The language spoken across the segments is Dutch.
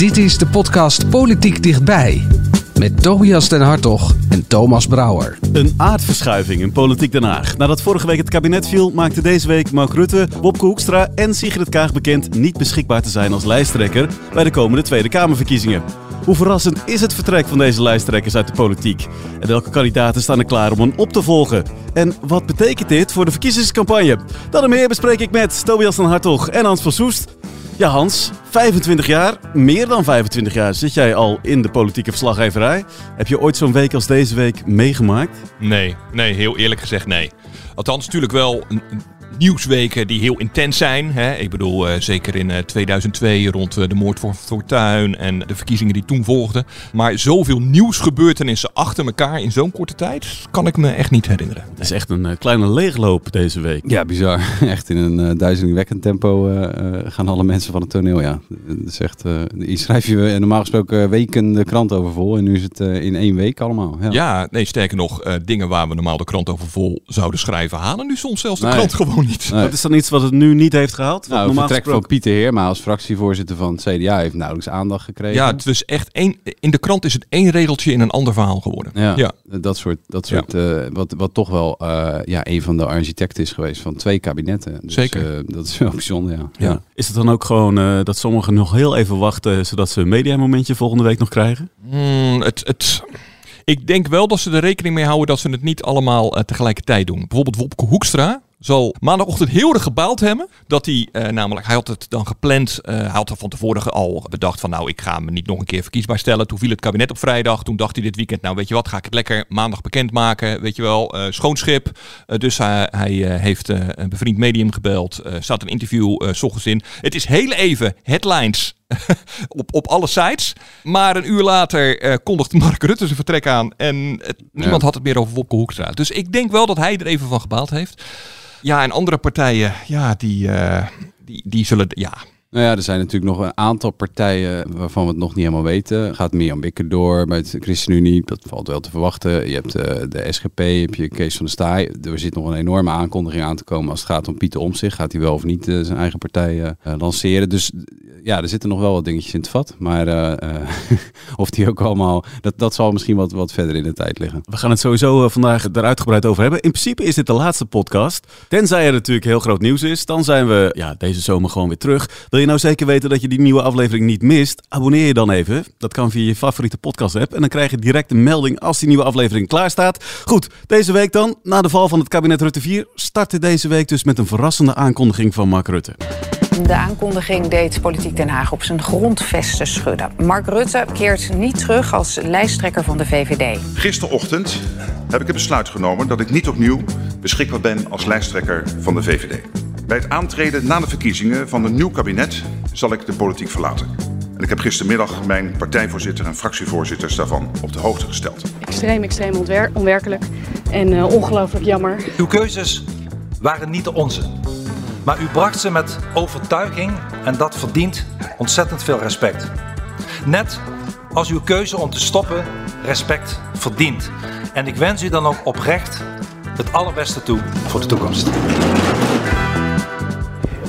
Dit is de podcast Politiek Dichtbij. Met Tobias den Hartog en Thomas Brouwer. Een aardverschuiving in Politiek Den Haag. Nadat vorige week het kabinet viel, maakte deze week Mark Rutte, Bobke Hoekstra en Sigrid Kaag bekend niet beschikbaar te zijn als lijsttrekker bij de komende Tweede Kamerverkiezingen. Hoe verrassend is het vertrek van deze lijsttrekkers uit de politiek? En welke kandidaten staan er klaar om hen op te volgen? En wat betekent dit voor de verkiezingscampagne? Dat en meer bespreek ik met Tobias den Hartog en Hans van Soest. Ja, Hans, 25 jaar, meer dan 25 jaar zit jij al in de politieke verslaggeverij. Heb je ooit zo'n week als deze week meegemaakt? Nee, nee, heel eerlijk gezegd nee. Althans, natuurlijk wel nieuwsweken die heel intens zijn. Hè? Ik bedoel, uh, zeker in uh, 2002 rond uh, de moord van Fortuyn en de verkiezingen die toen volgden. Maar zoveel nieuwsgebeurtenissen achter elkaar in zo'n korte tijd kan ik me echt niet herinneren. Het is echt een kleine leegloop deze week. Ja, bizar. Echt in een duizelingwekkend tempo gaan alle mensen van het toneel. Ja, dat is echt, hier schrijf je normaal gesproken weken de krant over vol. En nu is het in één week allemaal. Ja, ja nee, sterker nog, dingen waar we normaal de krant over vol zouden schrijven, halen nu soms zelfs de nee. krant gewoon niet. Nee. Wat is dan iets wat het nu niet heeft gehaald? Nou, het vertrek van Pieter Heerma als fractievoorzitter van het CDA heeft nauwelijks aandacht gekregen. Ja, het is echt één, in de krant is het één regeltje in een ander verhaal geworden. Ja, ja. dat soort, dat soort ja. uh, wat, wat toch wel uh, ja, een van de architecten is geweest van twee kabinetten. Dus, Zeker. Uh, dat is wel bijzonder, ja. ja. Is het dan ook gewoon dat sommigen nog heel even wachten zodat ze een mediamomentje volgende week nog krijgen? Mm, het... het... Ik denk wel dat ze er rekening mee houden dat ze het niet allemaal uh, tegelijkertijd doen. Bijvoorbeeld Wopke Hoekstra, zal maandagochtend heel erg gebaald hebben. Dat hij uh, namelijk, hij had het dan gepland. Uh, hij had er van tevoren al bedacht van nou, ik ga me niet nog een keer verkiesbaar stellen. Toen viel het kabinet op vrijdag. Toen dacht hij dit weekend, nou weet je wat, ga ik het lekker maandag bekendmaken. Weet je wel, uh, schoonschip. dus hij, hij heeft een bevriend medium gebeld. staat een interview s ochtends in. Het is heel even headlines op, op alle sites. Maar een uur later uh, kondigde Mark Rutte zijn vertrek aan. En het, niemand ja. had het meer over Wopke Hoekstra. Dus ik denk wel dat hij er even van gebaald heeft. Ja, en andere partijen, ja, die, uh, die, die zullen, ja, nou ja, er zijn natuurlijk nog een aantal partijen waarvan we het nog niet helemaal weten. Gaat Mirjam Bikker door met de ChristenUnie, dat valt wel te verwachten. Je hebt uh, de SGP, heb je Kees van der Staaij. Er zit nog een enorme aankondiging aan te komen als het gaat om Pieter Omtzigt. Gaat hij wel of niet uh, zijn eigen partij uh, lanceren. Dus ja, er zitten nog wel wat dingetjes in het vat. Maar of die ook allemaal, dat, dat zal misschien wat, wat verder in de tijd liggen. We gaan het sowieso vandaag er uitgebreid over hebben. In principe is dit de laatste podcast. Tenzij er natuurlijk heel groot nieuws is, dan zijn we ja, deze zomer gewoon weer terug. Je nou zeker weten dat je die nieuwe aflevering niet mist? Abonneer je dan even. Dat kan via je favoriete podcast app. En dan krijg je direct een melding als die nieuwe aflevering klaar staat. Goed, deze week dan, na de val van het kabinet Rutte 4, startte deze week dus met een verrassende aankondiging van Mark Rutte. De aankondiging deed Politiek Den Haag op zijn grondvesten schudden. Mark Rutte keert niet terug als lijsttrekker van de VVD. Gisterochtend heb ik het besluit genomen dat ik niet opnieuw beschikbaar ben als lijsttrekker van de VVD. Bij het aantreden na de verkiezingen van een nieuw kabinet zal ik de politiek verlaten. En ik heb gistermiddag mijn partijvoorzitter en fractievoorzitters daarvan op de hoogte gesteld. Extreem, extreem onwerkelijk en uh, ongelooflijk jammer. Uw keuzes waren niet de onze. Maar u bracht ze met overtuiging en dat verdient ontzettend veel respect. Net als uw keuze om te stoppen respect verdient. En ik wens u dan ook oprecht het allerbeste toe voor de toekomst.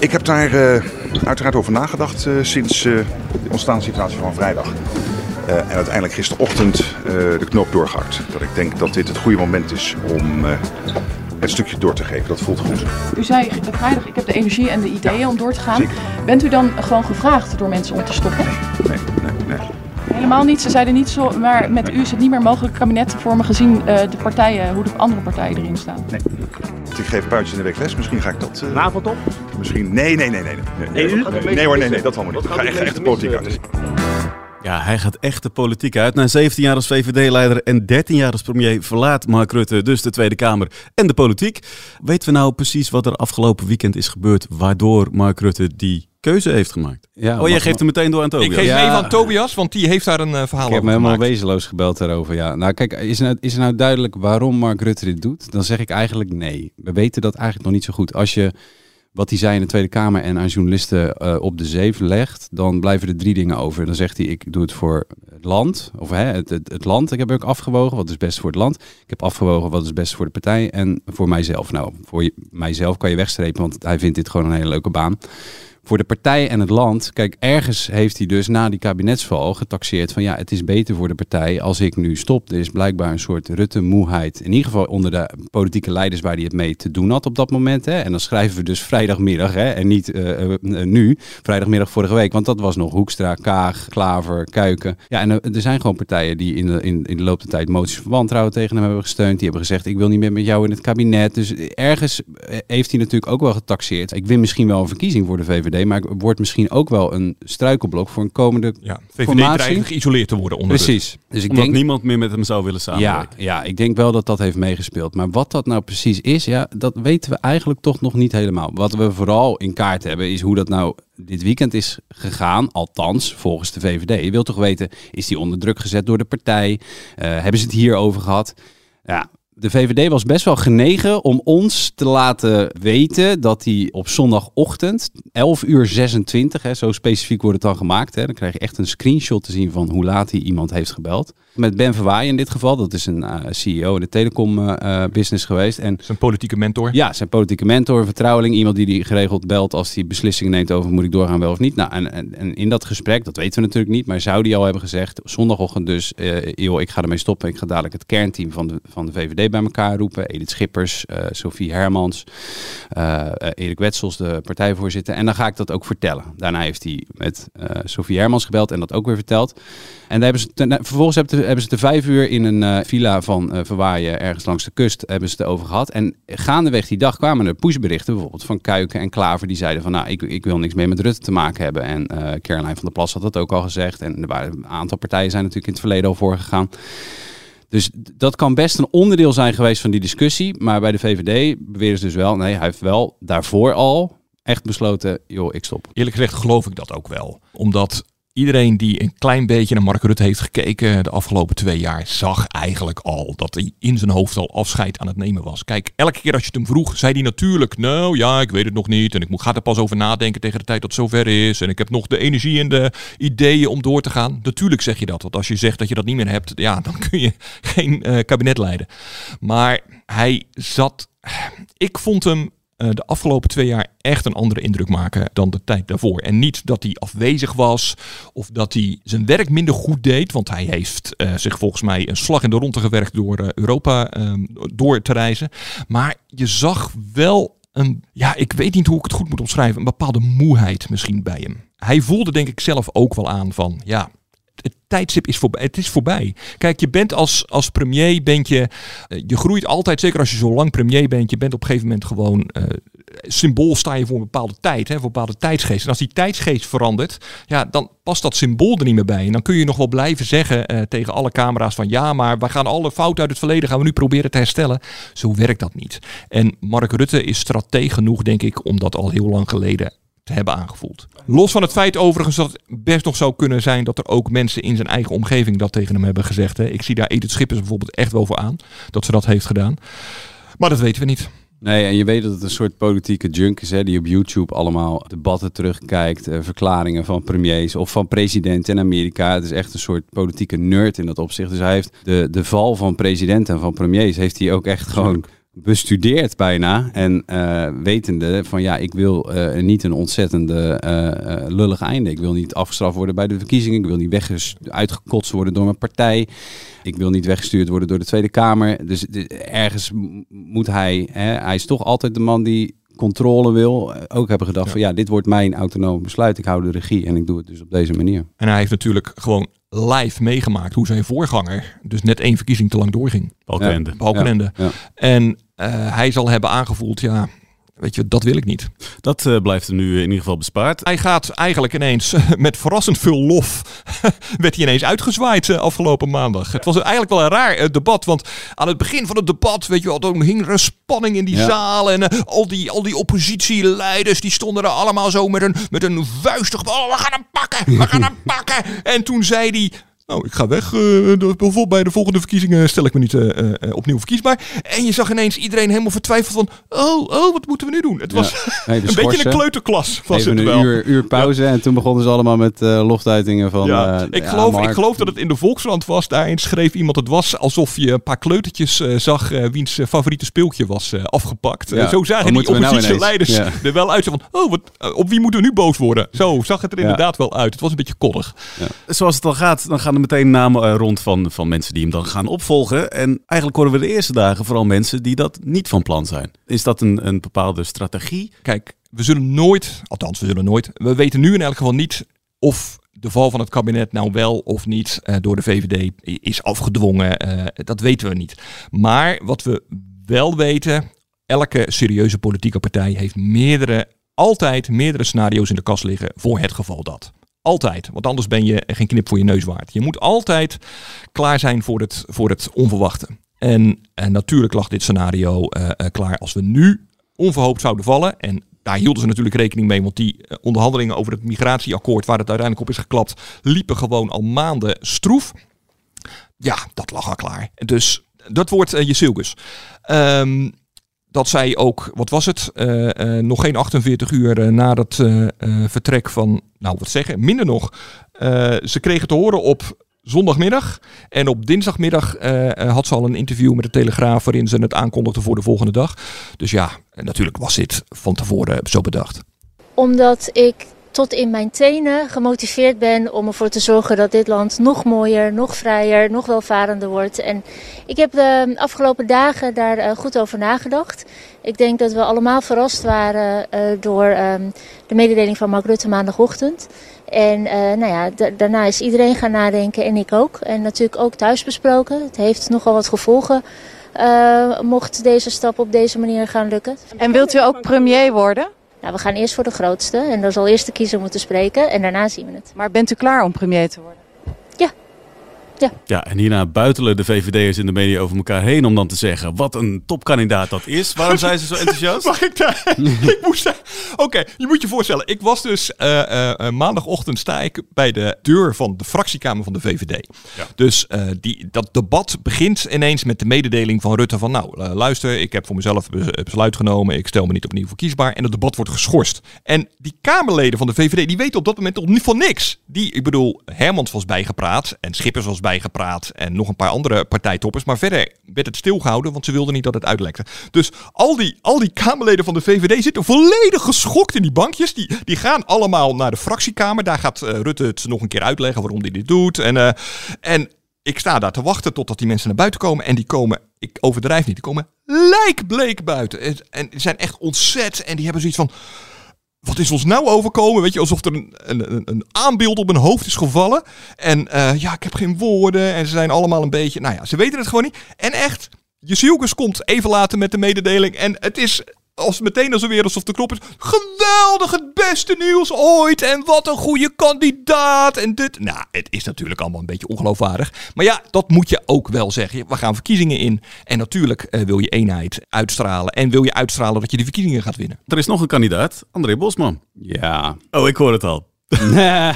Ik heb daar uh, uiteraard over nagedacht uh, sinds uh, de ontstaanssituatie van vrijdag. en uiteindelijk gisterochtend de knoop doorgehakt. Dat ik denk dat dit het goede moment is om het stukje door te geven. Dat voelt goed. U zei vrijdag, ik heb de energie en de ideeën ja, om door te gaan. Zeker. Bent u dan gewoon gevraagd door mensen om te stoppen? Nee, nee, nee. nee. Helemaal niet. Ze zeiden niet zo, maar met u is het niet meer mogelijk kabinet te vormen gezien uh, de partijen, hoe de andere partijen erin staan. Nee. Ik geef puitjes in de week les. Misschien ga ik dat. Uh, NAVO top? Misschien. Nee, nee, nee, nee. Nee, nee, nee, nee, nee hoor, nee, nee, dat allemaal niet. Ik ga echt, echt de politiek uit. Ja, hij gaat echt de politiek uit. Na 17 jaar als VVD-leider en 13 jaar als premier verlaat Mark Rutte dus de Tweede Kamer en de politiek. Weten we nou precies wat er afgelopen weekend is gebeurd waardoor Mark Rutte die keuze heeft gemaakt. Ja, oh, jij mag- geeft hem meteen door aan Tobias. Ik geef Ja. mee van Tobias, want die heeft daar een eh, verhaal Ik heb over me helemaal gemaakt. wezenloos gebeld daarover. Ja. Nou, kijk, is er nou, is er nou duidelijk waarom Mark Rutte dit doet? Dan zeg ik eigenlijk nee. We weten dat eigenlijk nog niet zo goed. Als je wat hij zei in de Tweede Kamer en aan journalisten eh, op de zeef legt, dan blijven er drie dingen over. Dan zegt hij: Ik doe het voor het land. Of hè, het, het, het land. Ik heb ook afgewogen wat is best voor het land. Ik heb afgewogen wat is best voor de partij en voor mijzelf. Nou, voor je- mijzelf kan je wegstrepen, want hij vindt dit gewoon een hele leuke baan. Voor de partij en het land, kijk, ergens heeft hij dus na die kabinetsval getaxeerd van ja, het is beter voor de partij als ik nu stop. Er is blijkbaar een soort Rutte-moeheid, in ieder geval onder de politieke leiders waar hij het mee te doen had op dat moment. Hè. En dan schrijven we dus vrijdagmiddag hè, en niet eh, eh, eh, nu, vrijdagmiddag vorige week, want dat was nog Hoekstra, Kaag, Klaver, Kuiken. Ja, en er zijn gewoon partijen die in de, in, in de loop der tijd moties van wantrouwen tegen hem hebben gesteund. Die hebben gezegd, ik wil niet meer met jou in het kabinet. Dus ergens heeft hij natuurlijk ook wel getaxeerd. Ik win misschien wel een verkiezing voor de VVD, maar ik word misschien ook wel een struikelblok voor een komende Ja, VVD formatie. geïsoleerd te worden onder. Precies. Dus ik Omdat denk, niemand meer met hem zou willen ja, samenwerken. ja, ik denk wel dat dat heeft meegespeeld. Maar wat dat nou precies is, ja, dat weten we eigenlijk toch nog niet helemaal. Wat we vooral in kaart hebben, is hoe dat nou dit weekend is gegaan. Althans, volgens de VVD. Je wilt toch weten, is die onder druk gezet door de partij? Eh, hebben ze het hierover gehad? Ja, de VVD was best wel genegen om ons te laten weten dat hij op zondagochtend, 11 uur 26, hè, zo specifiek wordt het dan gemaakt. Hè, dan krijg je echt een screenshot te zien van hoe laat hij iemand heeft gebeld. Met Ben Verwaaien in dit geval, dat is een eh, CEO in de telecom eh, eh, business geweest. En Zijn politieke mentor. ja, zijn politieke mentor, vertrouweling, iemand die die geregeld belt als hij beslissingen neemt over moet ik doorgaan wel of niet. Nou, en, en, en in dat gesprek, dat weten we natuurlijk niet, maar zou die al hebben gezegd, zondagochtend dus, joh, ik ga ermee stoppen. Ik ga dadelijk het kernteam van de, van de VVD bij elkaar roepen. Edith Schippers, Sophie Hermans, Erik Wetsels, de partijvoorzitter. En dan ga ik dat ook vertellen. Daarna heeft hij met Sophie Hermans gebeld en dat ook weer verteld. En daar hebben ze ten- vervolgens hebben, ze- hebben ze de vijf uur in een eh, villa van eh Verwaaien, ergens langs de kust, hebben ze het over gehad. En gaandeweg die dag kwamen er pushberichten, bijvoorbeeld van Kuiken en Klaver, die zeiden van, nou, ik, ik wil niks meer met Rutte te maken hebben. En eh Caroline van der Plas had dat ook al gezegd. En er waren een aantal partijen zijn natuurlijk in het verleden al voorgegaan. Dus dat kan best een onderdeel zijn geweest van die discussie. Maar bij de VVD beweren ze dus wel, nee, hij heeft wel daarvoor al echt besloten, joh, ik stop. Eerlijk gezegd geloof ik dat ook wel. Omdat iedereen die een klein beetje naar Mark Rutte heeft gekeken de afgelopen twee jaar, zag eigenlijk al dat hij in zijn hoofd al afscheid aan het nemen was. Kijk, elke keer als je het hem vroeg, zei hij natuurlijk, nou ja, ik weet het nog niet. En ik ga er pas over nadenken tegen de tijd dat het zover is. En ik heb nog de energie en de ideeën om door te gaan. Natuurlijk zeg je dat. Want als je zegt dat je dat niet meer hebt, ja, dan kun je geen eh, kabinet leiden. Maar hij zat. Ik vond hem de afgelopen twee jaar echt een andere indruk maken dan de tijd daarvoor. En niet dat hij afwezig was of dat hij zijn werk minder goed deed. Want hij heeft eh, zich volgens mij een slag in de ronde gewerkt door eh, Europa ehm, door te reizen. Maar je zag wel een, ja, ik weet niet hoe ik het goed moet omschrijven, een bepaalde moeheid misschien bij hem. Hij voelde denk ik zelf ook wel aan van, ja, het tijdstip is voorbij. Het is voorbij. Kijk, je bent als, als premier, bent je, eh, je groeit altijd, zeker als je zo lang premier bent, je bent op een gegeven moment gewoon eh, symbool sta je voor een bepaalde tijd, hè, voor een bepaalde tijdsgeest. En als die tijdsgeest verandert, ja, dan past dat symbool er niet meer bij. En dan kun je nog wel blijven zeggen eh, tegen alle camera's van ja, maar we gaan alle fouten uit het verleden gaan we nu proberen te herstellen. Zo werkt dat niet. En Mark Rutte is strateeg genoeg, denk ik, om dat al heel lang geleden te hebben aangevoeld. Los van het feit overigens dat het best nog zou kunnen zijn dat er ook mensen in zijn eigen omgeving dat tegen hem hebben gezegd. Hè. Ik zie daar Edith Schippers bijvoorbeeld echt wel voor aan, dat ze dat heeft gedaan. Maar dat weten we niet. Nee, en je weet dat het een soort politieke junk is, hè, die op YouTube allemaal debatten terugkijkt, eh, verklaringen van premiers of van presidenten in Amerika. Het is echt een soort politieke nerd in dat opzicht. Dus hij heeft de, de val van presidenten en van premiers, heeft hij ook echt gewoon bestudeerd bijna. En eh, wetende van ja, ik wil eh, niet een ontzettende eh lullig einde. Ik wil niet afgestraft worden bij de verkiezingen. Ik wil niet uitgekotst worden door mijn partij. Ik wil niet weggestuurd worden door de Tweede Kamer. Dus ergens moet hij, hè, hij is toch altijd de man die controle wil. Ook hebben gedacht van ja, dit wordt mijn autonoom besluit. Ik hou de regie en ik doe het dus op deze manier. En hij heeft natuurlijk gewoon live meegemaakt hoe zijn voorganger dus net één verkiezing te lang doorging. Balkenende. Balkenende. Ja, ja. En eh, hij zal hebben aangevoeld, ja, Weet je, dat wil ik niet. Dat uh, blijft er nu in ieder geval bespaard. Hij gaat eigenlijk ineens met verrassend veel lof. werd hij ineens uitgezwaaid uh, afgelopen maandag. Het was eigenlijk wel een raar uh, debat. Want aan het begin van het debat, weet je wel, toen hing er een spanning in die ja. zaal. En al, die, al die oppositieleiders, die stonden er allemaal zo met een, met een vuistig. Oh, we gaan hem pakken, we gaan hem pakken. En toen zei hij. Nou, ik ga weg. Uh, bijvoorbeeld bij de volgende verkiezingen stel ik me niet uh, uh, opnieuw verkiesbaar. En je zag ineens iedereen helemaal vertwijfeld van... Oh, oh, wat moeten we nu doen? Het was ja, een beetje een kleuterklas. Was Even het een wel. uur, uur pauze en toen begonnen ze allemaal met loftuitingen van... Ja. ik, geloof, ik geloof dat het in de Volkskrant was. Daarin schreef iemand het was alsof je een paar kleutertjes zag... wiens favoriete speeltje was afgepakt. Ja. zo zagen die oppositieleiders nou ja. er wel uit. Van, oh, wat, op wie moeten we nu boos worden? Zo zag het er inderdaad wel uit. Het was een beetje koddig. Zoals het dan gaat, dan gaan meteen namen rond van, van mensen die hem dan gaan opvolgen. En eigenlijk horen we de eerste dagen vooral mensen die dat niet van plan zijn. Is dat een, een bepaalde strategie? Kijk, we zullen nooit, althans we zullen nooit, we weten nu in elk geval niet of de val van het kabinet nou wel of niet uh, door de VVD is afgedwongen. Uh, dat weten we niet. Maar wat we wel weten, elke serieuze politieke partij heeft meerdere, altijd meerdere scenario's in de kast liggen voor het geval dat. Altijd, want anders ben je geen knip voor je neus waard. Je moet altijd klaar zijn voor het, voor het onverwachte. En, en natuurlijk lag dit scenario uh, uh, klaar als we nu onverhoopt zouden vallen. En daar hielden ze natuurlijk rekening mee, want die uh, onderhandelingen over het migratieakkoord, waar het uiteindelijk op is geklapt, liepen gewoon al maanden stroef. Ja, dat lag al klaar. Dus dat wordt je Silgus. Um, dat zij ook, wat was het, uh, uh, nog geen 48 uur uh, na het vertrek van, nou wat zeggen, minder nog. ze kregen te horen op zondagmiddag en op dinsdagmiddag had ze al een interview met de Telegraaf waarin ze het aankondigde voor de volgende dag. Dus ja, natuurlijk was dit van tevoren zo bedacht. Omdat ik tot in mijn tenen gemotiveerd ben om ervoor te zorgen dat dit land nog mooier, nog vrijer, nog welvarender wordt. En ik heb de afgelopen dagen daar uh, goed over nagedacht. Ik denk dat we allemaal verrast waren uh, door um, de mededeling van Mark Rutte maandagochtend. En uh, nou ja, daarna is iedereen gaan nadenken en ik ook. En natuurlijk ook thuis besproken. Het heeft nogal wat gevolgen. mocht deze stap op deze manier gaan lukken. En wilt u ook premier worden? Nou, we gaan eerst voor de grootste en dan zal eerst de kiezer moeten spreken en daarna zien we het. Maar bent u klaar om premier te worden? Ja. Ja. en hierna buitelen de VVD'ers in de media over elkaar heen om dan te zeggen wat een topkandidaat dat is. Waarom zijn ze zo enthousiast? Mag ik daar? ik moest daar... Oké, je moet je voorstellen. Ik was dus uh, uh, maandagochtend sta ik bij de deur van de fractiekamer van de VVD. Ja. Dus uh, die, dat debat begint ineens met de mededeling van Rutte van nou, luister, ik heb voor mezelf besluit genomen, ik stel me niet opnieuw verkiesbaar en het debat wordt geschorst. En die Kamerleden van de VVD, die weten op dat moment nog niet van niks. Die, ik bedoel, Hermans was bijgepraat en Schippers was bijgepraat en nog een paar andere partijtoppers, maar verder werd het stilgehouden, want ze wilden niet dat het uitlekte. Dus al die, al die Kamerleden van de VVD zitten volledig geschokt in die bankjes. Die, die gaan allemaal naar de fractiekamer. Daar gaat uh, Rutte het nog een keer uitleggen waarom hij dit doet. En, uh, en ik sta daar te wachten totdat die mensen naar buiten komen. En die komen, ik overdrijf niet, die komen lijkbleek buiten. En, en zijn echt ontzet. En die hebben zoiets van wat is ons nou overkomen? Weet je, alsof er een, een, een aanbeeld op hun hoofd is gevallen. En uh, ja, ik heb geen woorden. En ze zijn allemaal een beetje, nou ja, ze weten het gewoon niet. En echt, Jezielkus komt even later met de mededeling. En het is als meteen als weer alsof de knop is. Geweldig, het beste nieuws ooit. En wat een goede kandidaat. En dit. Nou, het is natuurlijk allemaal een beetje ongeloofwaardig. Maar ja, dat moet je ook wel zeggen. We gaan verkiezingen in. En natuurlijk uh, wil je eenheid uitstralen. En wil je uitstralen dat je die verkiezingen gaat winnen. Er is nog een kandidaat, André Bosman. Ja. Oh, ik hoor het al. nee,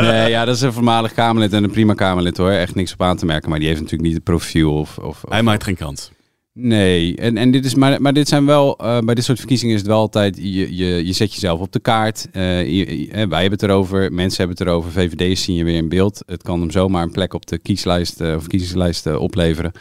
nee, ja, dat is een voormalig Kamerlid en een prima Kamerlid hoor. Echt niks op aan te merken. Maar die heeft natuurlijk niet het profiel. Of, of, Hij maakt geen kans. Nee, en, en dit is, maar, maar dit zijn wel, uh, bij dit soort verkiezingen is het wel altijd, je, je, je zet jezelf op de kaart. Je, wij hebben het erover, mensen hebben het erover, VVD's zien je weer in beeld. Het kan hem zomaar een plek op de kieslijst uh, of kiezerslijst opleveren.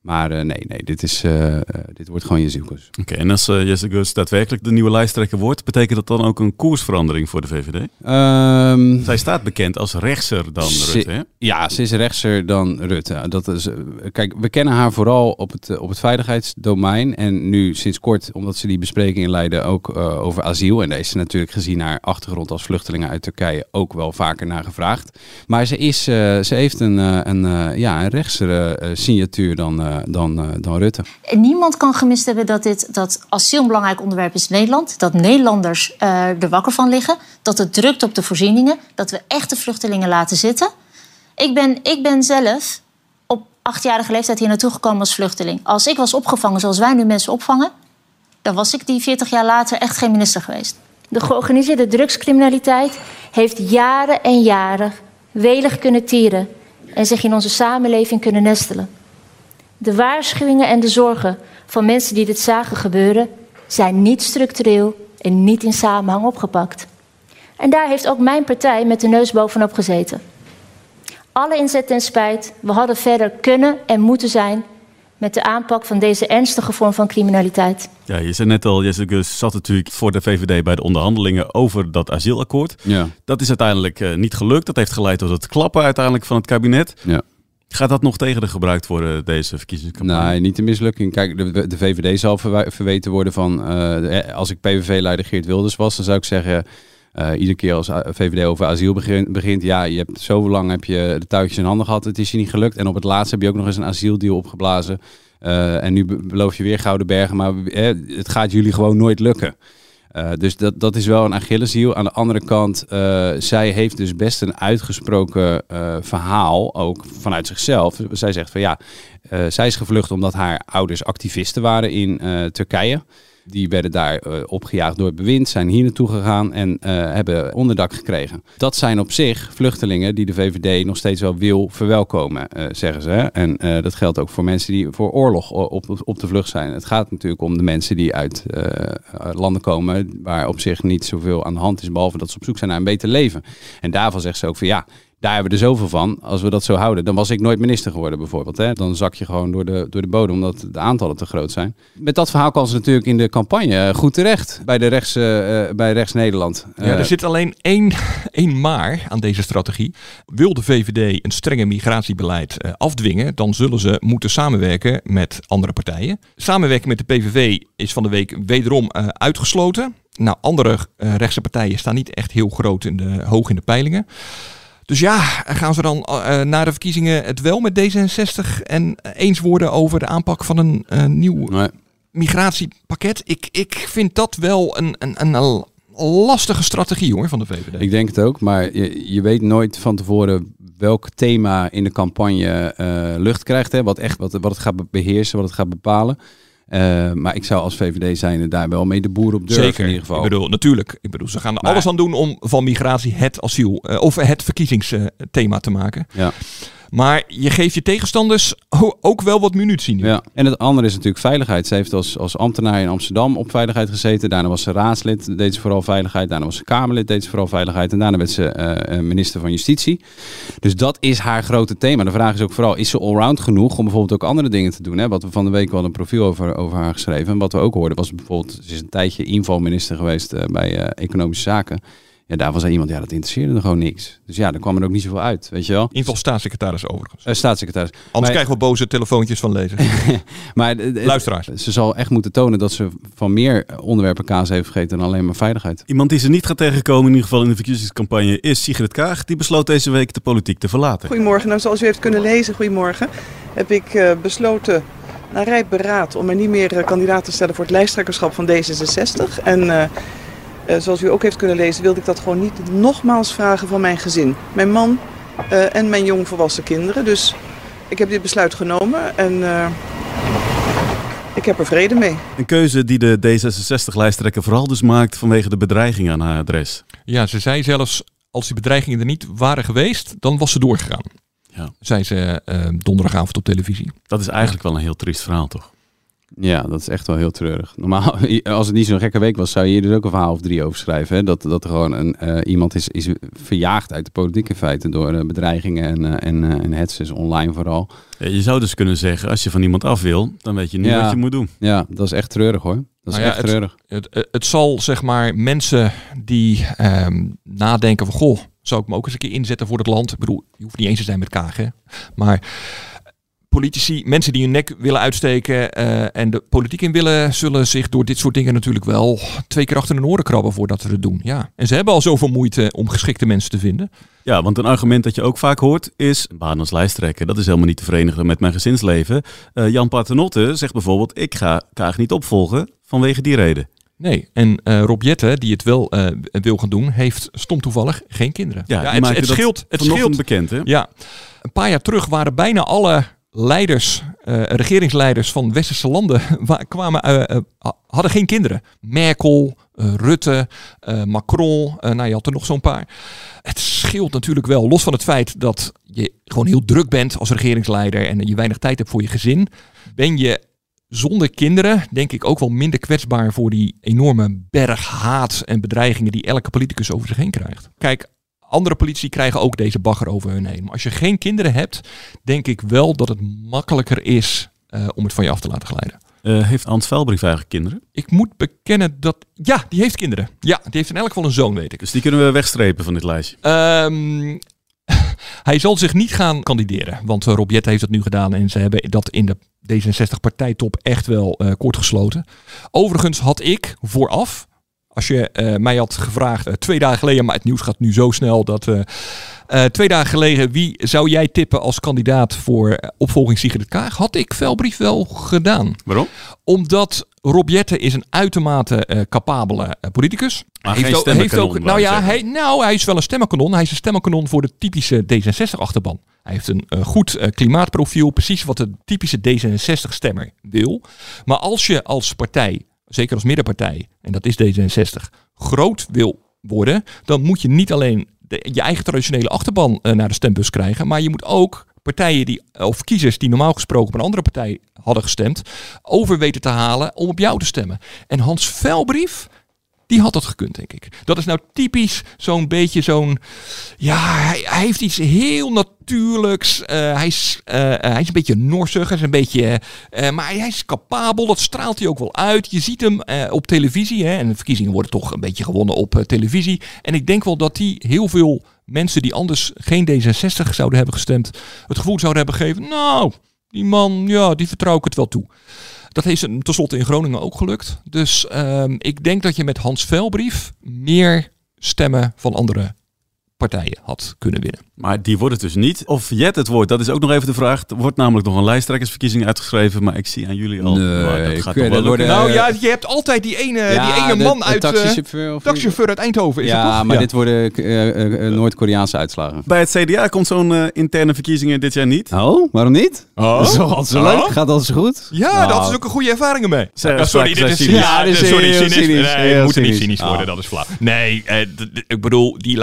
Maar uh, nee, nee, dit, is, uh, dit wordt gewoon je zielkoers. Oké, okay, en als uh, Jesse Gus daadwerkelijk de nieuwe lijsttrekker wordt, betekent dat dan ook een koersverandering voor de VVD? Um, Zij staat bekend als rechtser dan ze, Rutte, hè? Ja, ze is rechtser dan Rutte. Dat is, kijk, we kennen haar vooral op het, op het veiligheidsdomein. En nu sinds kort, omdat ze die besprekingen leiden, ook over asiel. En daar is ze natuurlijk gezien haar achtergrond als vluchtelingen uit Turkije ook wel vaker naar gevraagd. Maar ze, is, ze heeft een, een, ja, een rechtsere signatuur dan eh, dan, eh, dan Rutte. En niemand kan gemist hebben dat, dit, dat asiel een belangrijk onderwerp is in Nederland. Dat Nederlanders eh, er wakker van liggen. Dat het drukt op de voorzieningen. Dat we echte vluchtelingen laten zitten. Ik ben, ik ben zelf op achtjarige leeftijd hier naartoe gekomen als vluchteling. Als ik was opgevangen zoals wij nu mensen opvangen... dan was ik die 40 jaar later echt geen minister geweest. De georganiseerde drugscriminaliteit heeft jaren en jaren welig kunnen tieren... en zich in onze samenleving kunnen nestelen. De waarschuwingen en de zorgen van mensen die dit zagen gebeuren zijn niet structureel en niet in samenhang opgepakt. En daar heeft ook mijn partij met de neus bovenop gezeten. Alle inzet en spijt, we hadden verder kunnen en moeten zijn met de aanpak van deze ernstige vorm van criminaliteit. Ja, je zei net al, Jessica zat natuurlijk voor de VVD bij de onderhandelingen over dat asielakkoord. Ja. Dat is uiteindelijk eh, niet gelukt. Dat heeft geleid tot het klappen uiteindelijk van het kabinet. Ja. Gaat dat nog tegen de gebruikt worden, deze verkiezingscampagne? Nee, niet de mislukking. Kijk, de, VVD zal verweten worden van... eh, als ik PVV-leider Geert Wilders was, dan zou ik zeggen... eh, iedere keer als VVD over asiel begint, begint... ja, je hebt zo lang heb je de touwtjes in handen gehad, het is je niet gelukt. En op het laatst heb je ook nog eens een asieldeal opgeblazen. Eh, en nu be- beloof je weer Gouden Bergen, maar eh, het gaat jullie gewoon nooit lukken. Eh, dus dat, dat is wel een Achilleshiel. Aan de andere kant, eh, zij heeft dus best een uitgesproken eh, verhaal, ook vanuit zichzelf. Zij zegt van ja, zij is gevlucht omdat haar ouders activisten waren in Turkije. Die werden daar eh, opgejaagd door het bewind, zijn hier naartoe gegaan en eh, hebben onderdak gekregen. Dat zijn op zich vluchtelingen die de VVD nog steeds wel wil verwelkomen, eh, zeggen ze. En dat geldt ook voor mensen die voor oorlog op, op de vlucht zijn. Het gaat natuurlijk om de mensen die uit landen komen waar op zich niet zoveel aan de hand is, behalve dat ze op zoek zijn naar een beter leven. En daarvan zegt ze ook van ja, daar hebben we er zoveel van. Als we dat zo houden, dan was ik nooit minister geworden bijvoorbeeld. Hè? Dan zak je gewoon door de, door de bodem, omdat de aantallen te groot zijn. Met dat verhaal kan ze natuurlijk in de campagne eh, goed terecht bij, de rechts, eh, bij Rechts Nederland. Ja, er zit alleen één, één maar aan deze strategie. Wil de VVD een strenge migratiebeleid afdwingen, dan zullen ze moeten samenwerken met andere partijen. Samenwerken met de PVV is van de week wederom uitgesloten. Nou, andere rechtse partijen staan niet echt heel groot in de, hoog in de peilingen. Dus ja, gaan ze dan eh, na de verkiezingen het wel met D66 en eh, eens worden over de aanpak van een eh, nieuw Nee. migratiepakket? Ik, ik vind dat wel een, een, een lastige strategie hoor van de VVD. Ik denk het ook, maar je, je weet nooit van tevoren welk thema in de campagne eh, lucht krijgt. Hè? Wat, echt, wat, wat het gaat be- beheersen, wat het gaat bepalen. Eh, maar ik zou als VVD zijn daar wel mee de boer op durven Zeker. in ieder geval. Ik bedoel, natuurlijk. Ik bedoel, ze gaan er Maar- alles aan doen om van migratie het asiel eh, of het verkiezingsthema te maken. Ja. Maar je geeft je tegenstanders ook wel wat munitie nu. Ja, en het andere is natuurlijk veiligheid. Ze heeft als, als ambtenaar in Amsterdam op veiligheid gezeten. Daarna was ze raadslid, deed ze vooral veiligheid. Daarna was ze Kamerlid, deed ze vooral veiligheid. En daarna werd ze eh, eh, minister van Justitie. Dus dat is haar grote thema. De vraag is ook vooral, is ze allround genoeg om bijvoorbeeld ook andere dingen te doen? Hè? Wat we van de week wel een profiel over, over haar geschreven. En wat we ook hoorden was bijvoorbeeld, ze is een tijdje invalminister geweest eh, bij Economische Zaken. Ja, daarvan zei iemand, ja, dat interesseerde er gewoon niks. Dus ja, er kwam er ook niet zoveel uit, weet je wel. Inval staatssecretaris overigens. Eh, staatssecretaris. Anders Maar- krijgen we boze telefoontjes van lezers. Maar de- Luisteraars. Ze zal echt moeten tonen dat ze van meer onderwerpen kaas heeft gegeten dan alleen maar veiligheid. Iemand die ze niet gaat tegenkomen, in ieder geval in de verkiezingscampagne, is Sigrid Kaag. Die besloot deze week de politiek te verlaten. Goedemorgen. Nou, zoals u heeft kunnen lezen, goedemorgen, heb ik eh, besloten na rijp beraad om mij niet meer eh, kandidaat te stellen voor het lijsttrekkerschap van D66. En eh, eh, zoals u ook heeft kunnen lezen, wilde ik dat gewoon niet nogmaals vragen van mijn gezin. Mijn man eh, en mijn jongvolwassen kinderen. Dus ik heb dit besluit genomen en eh, ik heb er vrede mee. Een keuze die de D66-lijsttrekker vooral dus maakt vanwege de bedreiging aan haar adres. Ja, ze zei zelfs, als die bedreigingen er niet waren geweest, dan was ze doorgegaan. Ja. Zei ze eh, donderdagavond op televisie. Dat is eigenlijk wel een heel triest verhaal, toch? Ja, dat is echt wel heel treurig. Normaal, als het niet zo'n gekke week was, zou je hier dus ook een verhaal of drie over schrijven. Hè? Dat, dat er gewoon een, eh, iemand is, is verjaagd uit de politiek in feite door eh, bedreigingen en, eh, en, eh, en hetzes online vooral. Ja, je zou dus kunnen zeggen, als je van iemand af wil, dan weet je niet Ja. wat je moet doen. Ja, dat is echt treurig hoor. Dat is Nou ja, echt treurig. Het, het, het zal zeg maar mensen die ehm, nadenken van goh, zou ik me ook eens een keer inzetten voor het land. Ik bedoel, je hoeft niet eens te zijn met Kaag, hè? Maar politici, mensen die hun nek willen uitsteken eh, en de politiek in willen, zullen zich door dit soort dingen natuurlijk wel twee keer achter hun oren krabben voordat ze het doen. Ja. En ze hebben al zoveel moeite om geschikte mensen te vinden. Ja, want een argument dat je ook vaak hoort is... een baan als lijsttrekker, dat is helemaal niet te verenigen met mijn gezinsleven. Eh, Jan Paternotte zegt bijvoorbeeld... ik ga Kaag niet opvolgen vanwege die reden. Nee, en eh Rob Jette, die het wel wil gaan doen, heeft stom toevallig geen kinderen. Ja, die het, scheelt. Het scheelt. bekend, hè? Ja, een paar jaar terug waren bijna alle leiders, eh, regeringsleiders van westerse landen, wa- kwamen, eh, eh, ha- hadden geen kinderen. Merkel, Rutte, Macron, nou je had er nog zo'n paar. Het scheelt natuurlijk wel, los van het feit dat je gewoon heel druk bent als regeringsleider en je weinig tijd hebt voor je gezin, ben je zonder kinderen denk ik ook wel minder kwetsbaar voor die enorme berg haat en bedreigingen die elke politicus over zich heen krijgt. Kijk, andere politici krijgen ook deze bagger over hun heen. Maar als je geen kinderen hebt, denk ik wel dat het makkelijker is eh, om het van je af te laten glijden. Eh, heeft Hans Velbrief eigenlijk kinderen? Ik moet bekennen dat... Ja, die heeft kinderen. Ja, die heeft in elk geval een zoon, weet ik. Dus die kunnen we wegstrepen van dit lijstje. Ehm, hij zal zich niet gaan kandideren. Want eh, Rob Jette heeft dat nu gedaan. En ze hebben dat in de D66-partijtop echt wel eh, kort gesloten. Overigens had ik vooraf... Als je eh, mij had gevraagd eh, twee dagen geleden... Maar het nieuws gaat nu zo snel dat... eh, twee dagen geleden, wie zou jij tippen als kandidaat voor opvolging Sigrid Kaag? Had ik Velbrief wel gedaan. Waarom? Omdat Rob is een uitermate capabele politicus. Maar heeft ook, heeft ook, nou ja, hij, nou, hij is wel een stemmenkanon. Hij is een stemmenkanon voor de typische D66-achterban. Hij heeft een goed klimaatprofiel, precies wat de typische D66-stemmer wil. Maar als je als partij, zeker als middenpartij, en dat is D66, groot wil worden, dan moet je niet alleen je eigen traditionele achterban eh, naar de stembus krijgen, maar je moet ook partijen die, of kiezers die normaal gesproken op een andere partij hadden gestemd, over weten te halen om op jou te stemmen. En Hans Velbrief, die had dat gekund, denk ik. Dat is nou typisch zo'n beetje zo'n... Ja, hij, heeft iets heel natuurlijks. Eh, hij, is, eh, hij is een beetje norsig. Hij is een beetje, eh, maar hij is capabel. Dat straalt hij ook wel uit. Je ziet hem eh, op televisie. Hè, en de verkiezingen worden toch een beetje gewonnen op eh, televisie. En ik denk wel dat hij heel veel mensen die anders geen D66 zouden hebben gestemd... het gevoel zouden hebben gegeven... Nou, die man, ja, die vertrouw ik het wel toe. Dat is hem tenslotte in Groningen ook gelukt. Dus ehm, ik denk dat je met Hans Velbrief meer stemmen van andere partijen had kunnen winnen. Maar die wordt het dus niet. Of Jet het wordt, dat is ook nog even de vraag. Er wordt namelijk nog een lijsttrekkersverkiezing uitgeschreven. Maar ik zie aan jullie al. Nee, maar dat gaat wel worden- nou eh, ja, je hebt altijd die ene, ja, die ene de- man de uit... eh, taxichauffeur of- taxichauffeur uit Eindhoven, is ja, het toch? maar dit worden eh, eh, eh, Noord-Koreaanse uitslagen. Bij het CDA komt zo'n eh, interne verkiezingen dit jaar niet. Oh, waarom niet? Oh. Toch altijd zo Oh. leuk? Gaat altijd zo goed? Ja, Nou, dat is ook een goede ervaringen mee. Ja, sorry, dit is, cynisch. ja, dit is sorry, cynisch. cynisch, Nee, heel we moeten niet cynisch. worden, Ah. dat is flauw. Nee, eh, ik bedoel, die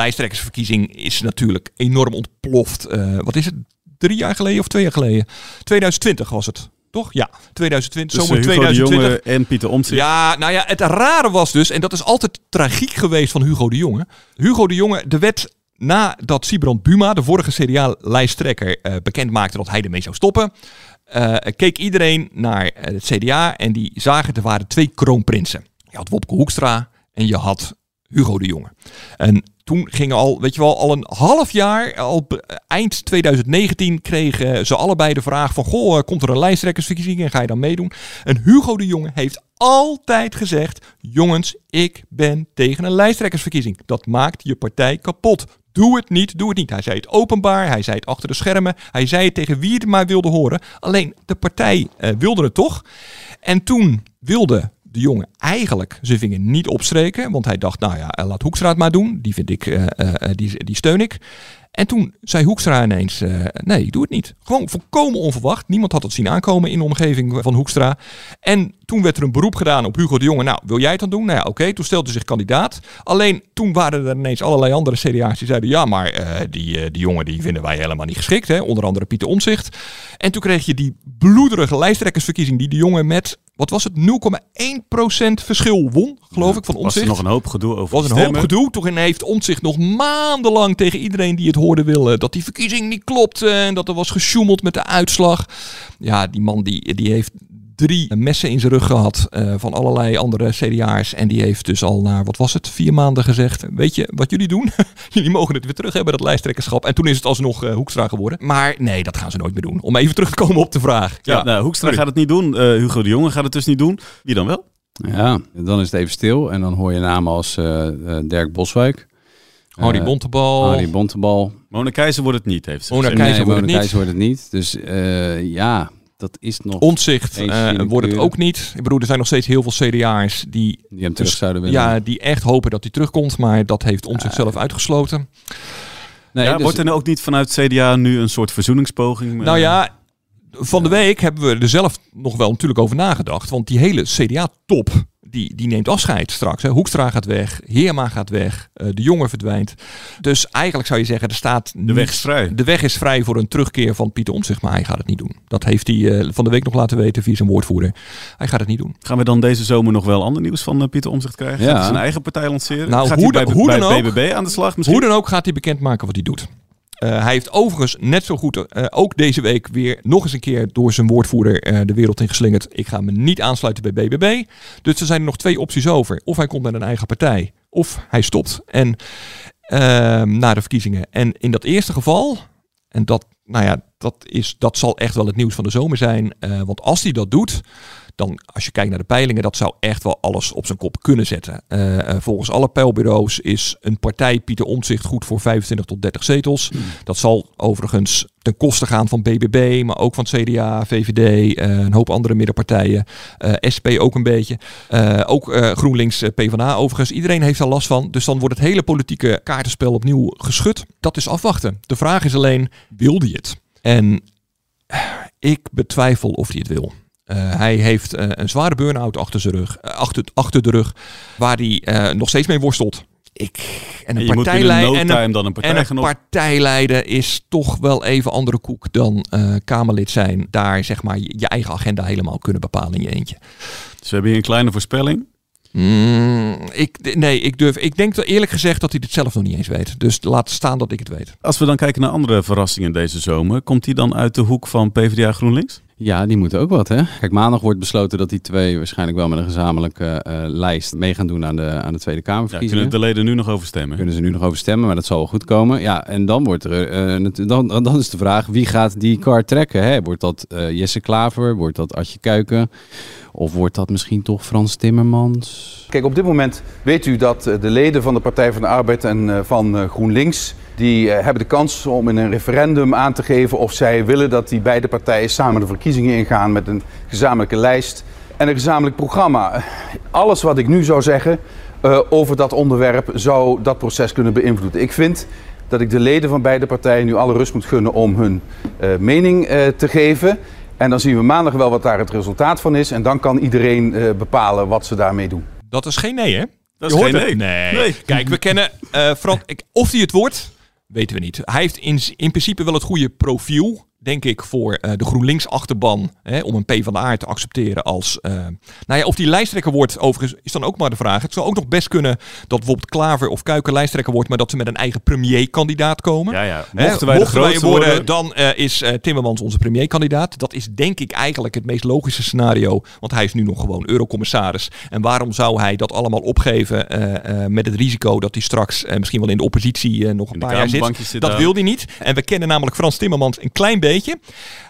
is natuurlijk enorm ontploft. Eh, wat is het? Drie jaar geleden of twee jaar geleden? 2020 was het, toch? Ja, 2020, Tussen zomer Hugo de 2020. Jonge en Pieter Omtzigt. Ja, nou ja, het rare was dus, en dat is altijd tragiek geweest van Hugo de Jonge. Hugo de Jonge, de wet nadat Sibrand Buma, de vorige CDA-lijsttrekker, eh bekend maakte dat hij ermee zou stoppen, eh, keek iedereen naar eh, het CDA en die zagen er waren twee kroonprinsen. Je had Wopke Hoekstra en je had Hugo de Jonge. En toen gingen al, weet je wel, al een half jaar, al eind 2019 kregen ze allebei de vraag van, goh, eh, komt er een lijsttrekkersverkiezing en ga je dan meedoen? En Hugo de Jonge heeft altijd gezegd, jongens, ik ben tegen een lijsttrekkersverkiezing. Dat maakt je partij kapot. Doe het niet, doe het niet. Hij zei het openbaar, hij zei het achter de schermen, hij zei het tegen wie het maar wilde horen. Alleen de partij eh, wilde het toch. En toen wilde de jongen eigenlijk zijn vinger niet opstreken. Want hij dacht, nou ja, laat Hoekstra het maar doen. Die vind ik, eh, eh, eh, die, die steun ik. En toen zei Hoekstra ineens, eh, nee, ik doe het niet. Gewoon volkomen onverwacht. Niemand had het zien aankomen in de omgeving van Hoekstra. En toen werd er een beroep gedaan op Hugo de Jonge. Nou, wil jij het dan doen? Nou ja, oké. Toen stelde zich kandidaat. Alleen toen waren er ineens allerlei andere CDA's die zeiden... ja, maar eh, die, eh, die jongen die vinden wij helemaal niet geschikt. Hè? Onder andere Pieter Omzicht. En toen kreeg je die bloederige lijsttrekkersverkiezing... die de jongen met, wat was het, 0,1% verschil won, geloof ik, van Was er nog een hoop gedoe over was een hoop gedoe. Toen heeft Omtzigt nog maandenlang tegen iedereen die het hoorde willen dat die verkiezing niet klopte en dat er was gesjoemeld met de uitslag. Ja, die man die, die heeft drie messen in zijn rug gehad eh, van allerlei andere CDA's. En die heeft dus al na, wat was het, vier maanden gezegd... weet je wat jullie doen? jullie mogen het weer terug hebben, dat lijsttrekkerschap. En toen is het alsnog uh, Hoekstra geworden. Maar nee, dat gaan ze nooit meer doen. Om even terug te komen op de vraag. Ja, nou, Hoekstra gaat het niet doen. Uh, Hugo de Jonge gaat het dus niet doen. Wie dan wel? Ja, dan is het even stil. En dan hoor je namen als uh, Dirk Boswijk. Harry Bontebal. Harry Bontebal. Mona Keizer wordt het niet, heeft ze Mona Keizer, nee, wordt, Mona het Keizer wordt het niet. Dus ja, dat is nog... Ontzicht uh, wordt het ook niet. Ik bedoel, er zijn nog steeds heel veel CDA'ers die... Die hem terug zouden willen. Ja, die echt hopen dat hij terugkomt. Maar dat heeft Omtzigt zelf uitgesloten. Nee, ja, dus wordt er ook niet vanuit CDA nu een soort verzoeningspoging? Nou ja, van de week hebben we er zelf nog wel natuurlijk over nagedacht. Want die hele CDA-top, die, die neemt afscheid straks. Hè. Hoekstra gaat weg, Heerma gaat weg, uh, de jongen verdwijnt. Dus eigenlijk zou je zeggen, er staat... De weg is vrij. De weg is vrij voor een terugkeer van Pieter Omtzigt, maar hij gaat het niet doen. Dat heeft hij uh, van de week nog laten weten via zijn woordvoerder. Hij gaat het niet doen. Gaan we dan deze zomer nog wel ander nieuws van uh, Pieter Omtzigt krijgen? Ja. Gaat hij zijn eigen partij lanceren? Nou, gaat hoe, hij bij, hoe bij dan ook, BBB aan de slag misschien? Hoe dan ook gaat hij bekendmaken wat hij doet. Uh, hij heeft overigens net zo goed, uh, ook deze week weer nog eens een keer door zijn woordvoerder uh, de wereld ingeslingerd. Ik ga me niet aansluiten bij BBB. Dus er zijn nog twee opties over. Of hij komt met een eigen partij, of hij stopt. En ehm, na de verkiezingen. En in dat eerste geval, en dat, nou ja, dat, is, dat zal echt wel het nieuws van de zomer zijn. want als hij dat doet, dan als je kijkt naar de peilingen, dat zou echt wel alles op zijn kop kunnen zetten. Uh, uh, volgens alle peilbureaus is een partij Pieter Omtzigt goed voor 25 tot 30 zetels. Hmm. Dat zal overigens ten koste gaan van BBB, maar ook van het CDA, VVD, uh, een hoop andere middenpartijen. SP ook een beetje. ook GroenLinks, PvdA overigens. Iedereen heeft daar last van. Dus dan wordt het hele politieke kaartenspel opnieuw geschud. Dat is afwachten. De vraag is alleen, wil hij het? En ik betwijfel of hij het wil. Uh, hij heeft uh, een zware burn-out achter, zijn rug, uh, achter, achter de rug, waar hij nog steeds mee worstelt. Ik, en een, en partijleider, en een, dan een, partij en een partijleider is toch wel even andere koek dan Kamerlid zijn. Daar zeg maar je, je, eigen agenda helemaal kunnen bepalen in je eentje. Dus we hebben hier een kleine voorspelling. Mm, ik, nee, ik durf. Ik denk eerlijk gezegd dat hij het zelf nog niet eens weet. Dus laat staan dat ik het weet. Als we dan kijken naar andere verrassingen deze zomer, komt hij dan uit de hoek van PvdA GroenLinks? Ja, die moeten ook wat, hè? Kijk, maandag wordt besloten dat die twee waarschijnlijk wel met een gezamenlijke uh, lijst mee gaan doen aan de, aan de Tweede Kamerverkiezingen. Ja, kunnen de leden nu nog over stemmen? Kunnen ze nu nog over stemmen, maar dat zal wel goed komen. Ja, en dan, wordt er, uh, dan, dan is de vraag, wie gaat die kar trekken? Hè? Wordt dat uh, Jesse Klaver? Wordt dat Adje Kuiken? Of wordt dat misschien toch Frans Timmermans? Kijk, op dit moment weet u dat de leden van de Partij van de Arbeid en van GroenLinks... die hebben de kans om in een referendum aan te geven of zij willen dat die beide partijen samen de verkiezingen ingaan met een gezamenlijke lijst en een gezamenlijk programma. Alles wat ik nu zou zeggen over dat onderwerp zou dat proces kunnen beïnvloeden. Ik vind dat ik de leden van beide partijen nu alle rust moet gunnen om hun mening te geven. En dan zien we maandag wel wat daar het resultaat van is. En dan kan iedereen bepalen wat ze daarmee doen. Dat is geen nee, hè? Dat is geen nee. nee. nee. Kijk, we kennen Frans. Of hij het wordt, weten we niet. Hij heeft in, in principe wel het goede profiel denk ik, voor uh, de GroenLinks-achterban hè, om een P van de A te accepteren als... Uh, nou ja, of die lijsttrekker wordt, overigens, is dan ook maar de vraag. Het zou ook nog best kunnen dat bijvoorbeeld Klaver of Kuiken lijsttrekker wordt, maar dat ze met een eigen premierkandidaat komen. Ja, ja. Mochten wij, hè, mochten wij worden, worden, dan uh, is Timmermans onze premierkandidaat. Dat is denk ik eigenlijk het meest logische scenario, want hij is nu nog gewoon eurocommissaris. En waarom zou hij dat allemaal opgeven met het risico dat hij straks misschien wel in de oppositie nog een paar jaar zit? zit dat wil hij niet. En we kennen namelijk Frans Timmermans een klein beetje.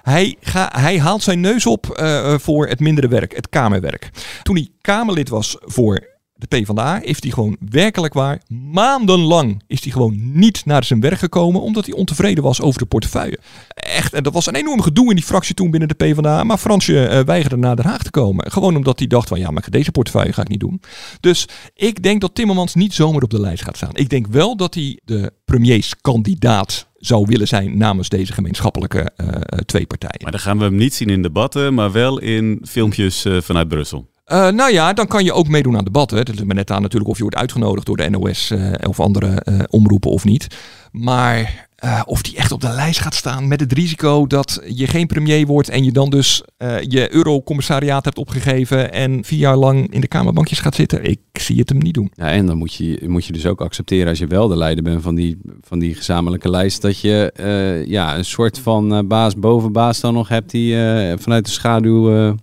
Hij, hij haalt zijn neus op uh, voor het mindere werk, het Kamerwerk. Toen hij Kamerlid was voor de PvdA, heeft hij gewoon werkelijk waar maandenlang is hij gewoon niet naar zijn werk gekomen omdat hij ontevreden was over de portefeuille. Echt, en dat was een enorm gedoe in die fractie toen binnen de PvdA, maar Fransje uh, weigerde naar Den Haag te komen. Gewoon omdat hij dacht van ja, maar deze portefeuille ga ik niet doen. Dus ik denk dat Timmermans niet zomaar op de lijst gaat staan. Ik denk wel dat hij de premierskandidaat zou willen zijn namens deze gemeenschappelijke uh, twee partijen. Maar dan gaan we hem niet zien in debatten, maar wel in filmpjes uh, vanuit Brussel. Uh, nou ja, dan kan je ook meedoen aan debatten. Het ligt maar net aan natuurlijk of je wordt uitgenodigd door de NOS uh, of andere uh, omroepen of niet. Maar of die echt op de lijst gaat staan met het risico dat je geen premier wordt en je dan dus je eurocommissariaat hebt opgegeven en vier jaar lang in de kamerbankjes gaat zitten. Ik zie het hem niet doen. Ja, en dan moet je, moet je dus ook accepteren als je wel de leider bent van die, van die gezamenlijke lijst, dat je ja, een soort van baas boven baas dan nog hebt die vanuit de schaduw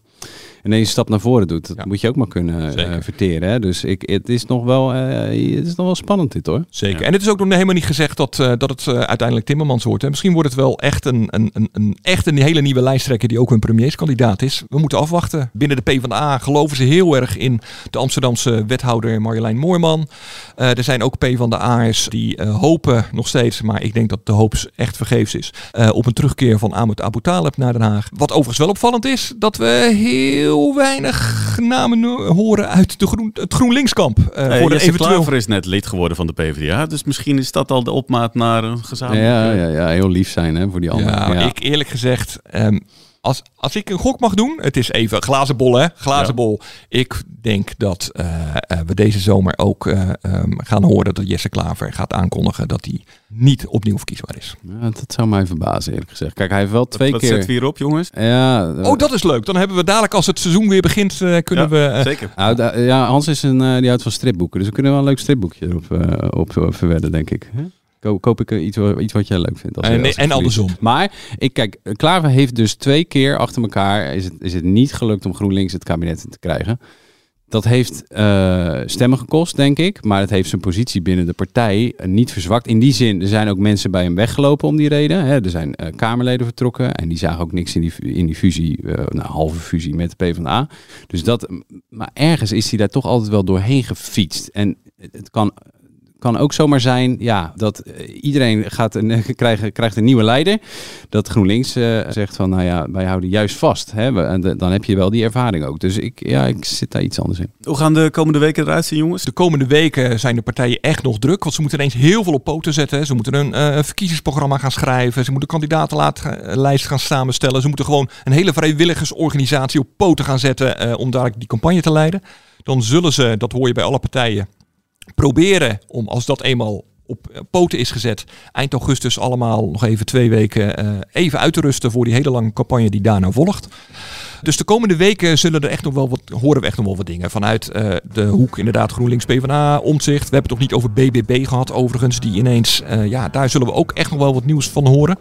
ineens een stap naar voren doet. Dat moet je ook maar kunnen eh, verteren. Hè? Dus ik, het, is nog wel, eh, het is nog wel spannend dit hoor. Zeker. En het is ook nog helemaal niet gezegd dat, eh, dat het eh, uiteindelijk Timmermans wordt. Hè. Misschien wordt het wel echt een, een, een, een, echt een hele nieuwe lijsttrekker die ook een premierskandidaat is. We moeten afwachten. Binnen de PvdA geloven ze heel erg in de Amsterdamse wethouder Marjolein Moorman. Eh, er zijn ook PvdA'ers die eh, hopen nog steeds, maar ik denk dat de hoop echt vergeefs is, eh, op een terugkeer van Ahmed Abu Talib naar Den Haag. Wat overigens wel opvallend is, dat we heel weinig namen horen uit de groen, het GroenLinkskamp. eh Hey, voor Jesse eventueel... Klaver is net lid geworden van de PvdA. Dus misschien is dat al de opmaat naar een gezamenlijke... Ja, ja, ja, heel lief zijn hè, voor die anderen. Ja, Ja, ik eerlijk gezegd, ehm, als, als ik een gok mag doen, het is even glazen bol hè, glazen Ja. bol. Ik denk dat eh, eh, we deze zomer ook eh, ehm, gaan horen dat Jesse Klaver gaat aankondigen dat hij niet opnieuw verkiesbaar is. Ja, dat zou mij verbazen eerlijk gezegd. Kijk, hij heeft wel twee keer... zetten we hier op, jongens? Ja, Oh, dat is leuk. Dan hebben we dadelijk als het seizoen weer begint, eh, kunnen we... eh, Zeker. Nou, ja, Hans is een, die houdt van stripboeken. Dus we kunnen wel een leuk stripboekje erop eh, op verwedden, denk ik. Hè? Ko- Koop ik eh, iets, wa- iets wat jij leuk vindt. Als En- als en andersom. Maar, ik, kijk, Klaver heeft dus twee keer achter elkaar... Is het, is het niet gelukt om GroenLinks het kabinet in te krijgen. Dat heeft eh, stemmen gekost, denk ik. Maar het heeft zijn positie binnen de partij eh, niet verzwakt. In die zin, er zijn ook mensen bij hem weggelopen om die reden. Hè. Er zijn Kamerleden vertrokken. En die zagen ook niks in die, in die fusie, nou, halve fusie met de PvdA. Dus dat, maar ergens is hij daar toch altijd wel doorheen gefietst. En het kan, kan ook zomaar zijn ja, dat eh, iedereen gaat een, krijgt, krijgt een nieuwe leider. Dat GroenLinks eh, zegt van, nou ja, wij houden juist vast. Hè? We- En de- dan heb je wel die ervaring ook. Dus ik, ja, ik zit daar iets anders in. Hoe gaan de komende weken eruit zien, jongens? De komende weken zijn de partijen echt nog druk. Want ze moeten ineens heel veel op poten zetten. Ze moeten een eh, verkiezingsprogramma gaan schrijven. Ze moeten kandidatenlijst gaan samenstellen. Ze moeten gewoon een hele vrijwilligersorganisatie op poten gaan zetten. eh, om daar die campagne te leiden. Dan zullen ze, dat hoor je bij alle partijen, proberen om als dat eenmaal op poten is gezet, eind augustus allemaal nog even twee weken eh, even uit te rusten voor die hele lange campagne die daarna volgt. Dus de komende weken zullen er echt nog wel wat, horen we echt nog wel wat dingen. Vanuit eh, de hoek inderdaad GroenLinks PvdA, omzicht. We hebben het nog niet over BBB gehad overigens. Die ineens, eh, ja, daar zullen we ook echt nog wel wat nieuws van horen.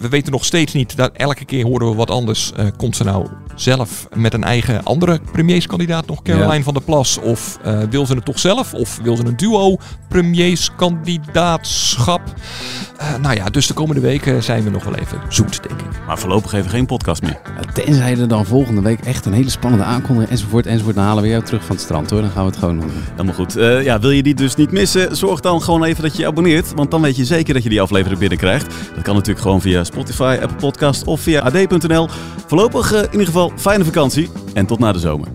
We weten nog steeds niet, dat elke keer horen we wat anders. Eh, komt ze nou zelf met een eigen andere premierskandidaat nog, Caroline Ja. van der Plas? Of eh, wil ze het toch zelf? Of wil ze een duo premierskandidaatschap? Eh, nou ja, dus de komende weken zijn we nog wel even zoet, denk ik. Maar voorlopig even geen podcast meer. Ja, tenzij er dan volgende week echt een hele spannende aankondiging enzovoort enzovoort. Dan halen we jou terug van het strand hoor. Dan gaan we het gewoon doen. Helemaal goed. Eh, ja, wil je die dus niet missen? Zorg dan gewoon even dat je je abonneert. Want dan weet je zeker dat je die aflevering binnenkrijgt. Dat kan natuurlijk gewoon via Spotify, Apple Podcast of via ad.nl. Voorlopig eh, in ieder geval fijne vakantie. En tot na de zomer.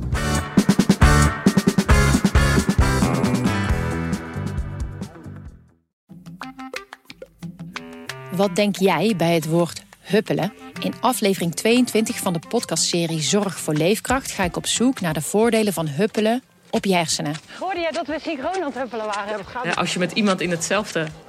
Wat denk jij bij het woord huppelen? In aflevering 22 van de podcastserie Zorg voor Leefkracht ga ik op zoek naar de voordelen van huppelen op je hersenen. Hoorde jij dat we synchroon aan het huppelen waren? Ja, als je met iemand in hetzelfde